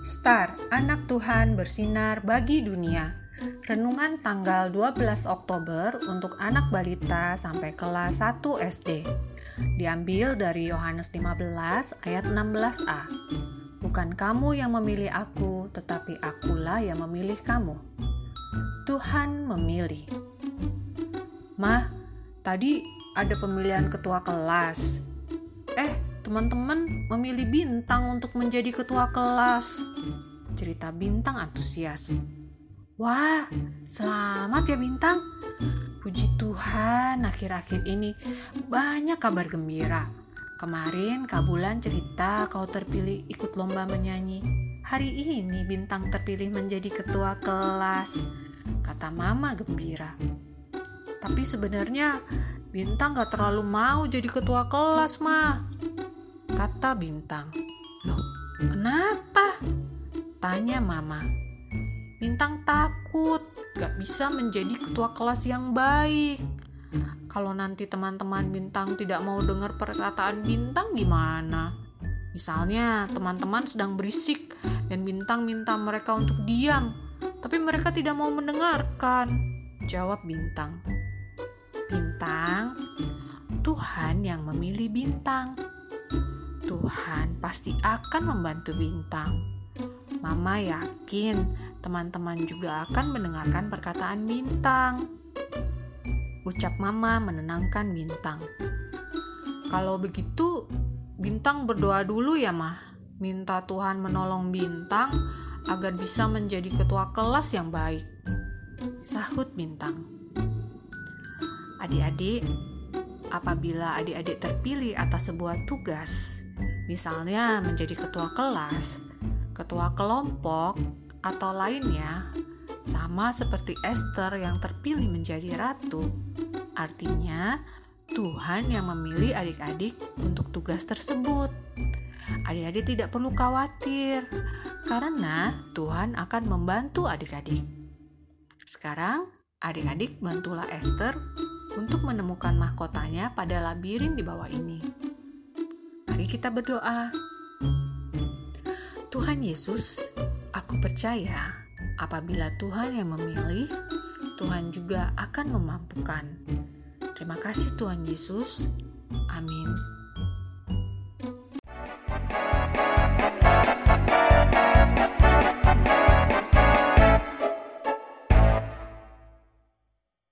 Star, anak Tuhan bersinar bagi dunia. Renungan tanggal 12 Oktober untuk anak balita sampai kelas 1 SD. Diambil dari Yohanes 15 ayat 16a. Bukan kamu yang memilih aku, tetapi akulah yang memilih kamu. Tuhan memilih. Mah, tadi ada pemilihan ketua kelas. Eh, teman-teman memilih Bintang untuk menjadi ketua kelas. Cerita Bintang antusias. Wah, selamat ya Bintang. Puji Tuhan, akhir-akhir ini banyak kabar gembira. Kemarin Kak Bulan cerita kau terpilih ikut lomba menyanyi. Hari ini Bintang terpilih menjadi ketua kelas. Kata Mama gembira. Tapi sebenarnya Bintang gak terlalu mau jadi ketua kelas, mah. Kata Bintang. Loh, kenapa? Tanya Mama. Bintang takut gak bisa menjadi ketua kelas yang baik. Kalau nanti teman-teman Bintang tidak mau dengar perkataan Bintang gimana? Misalnya teman-teman sedang berisik dan Bintang minta mereka untuk diam, tapi mereka tidak mau mendengarkan. Jawab Bintang. Bintang, Tuhan yang memilih Bintang. Pasti akan membantu Bintang. Mama yakin teman-teman juga akan mendengarkan perkataan Bintang. Ucap Mama menenangkan Bintang. Kalau begitu, Bintang berdoa dulu ya, Mah. Minta Tuhan menolong Bintang agar bisa menjadi ketua kelas yang baik. Sahut Bintang. Adik-adik, apabila adik-adik terpilih atas sebuah tugas, misalnya menjadi ketua kelas, ketua kelompok, atau lainnya, sama seperti Esther yang terpilih menjadi ratu. Artinya, Tuhan yang memilih adik-adik untuk tugas tersebut. Adik-adik tidak perlu khawatir, karena Tuhan akan membantu adik-adik. Sekarang, adik-adik bantulah Esther untuk menemukan mahkotanya pada labirin di bawah ini. Kita berdoa. Tuhan Yesus, aku percaya apabila Tuhan yang memilih, Tuhan juga akan memampukan. Terima kasih Tuhan Yesus. Amin.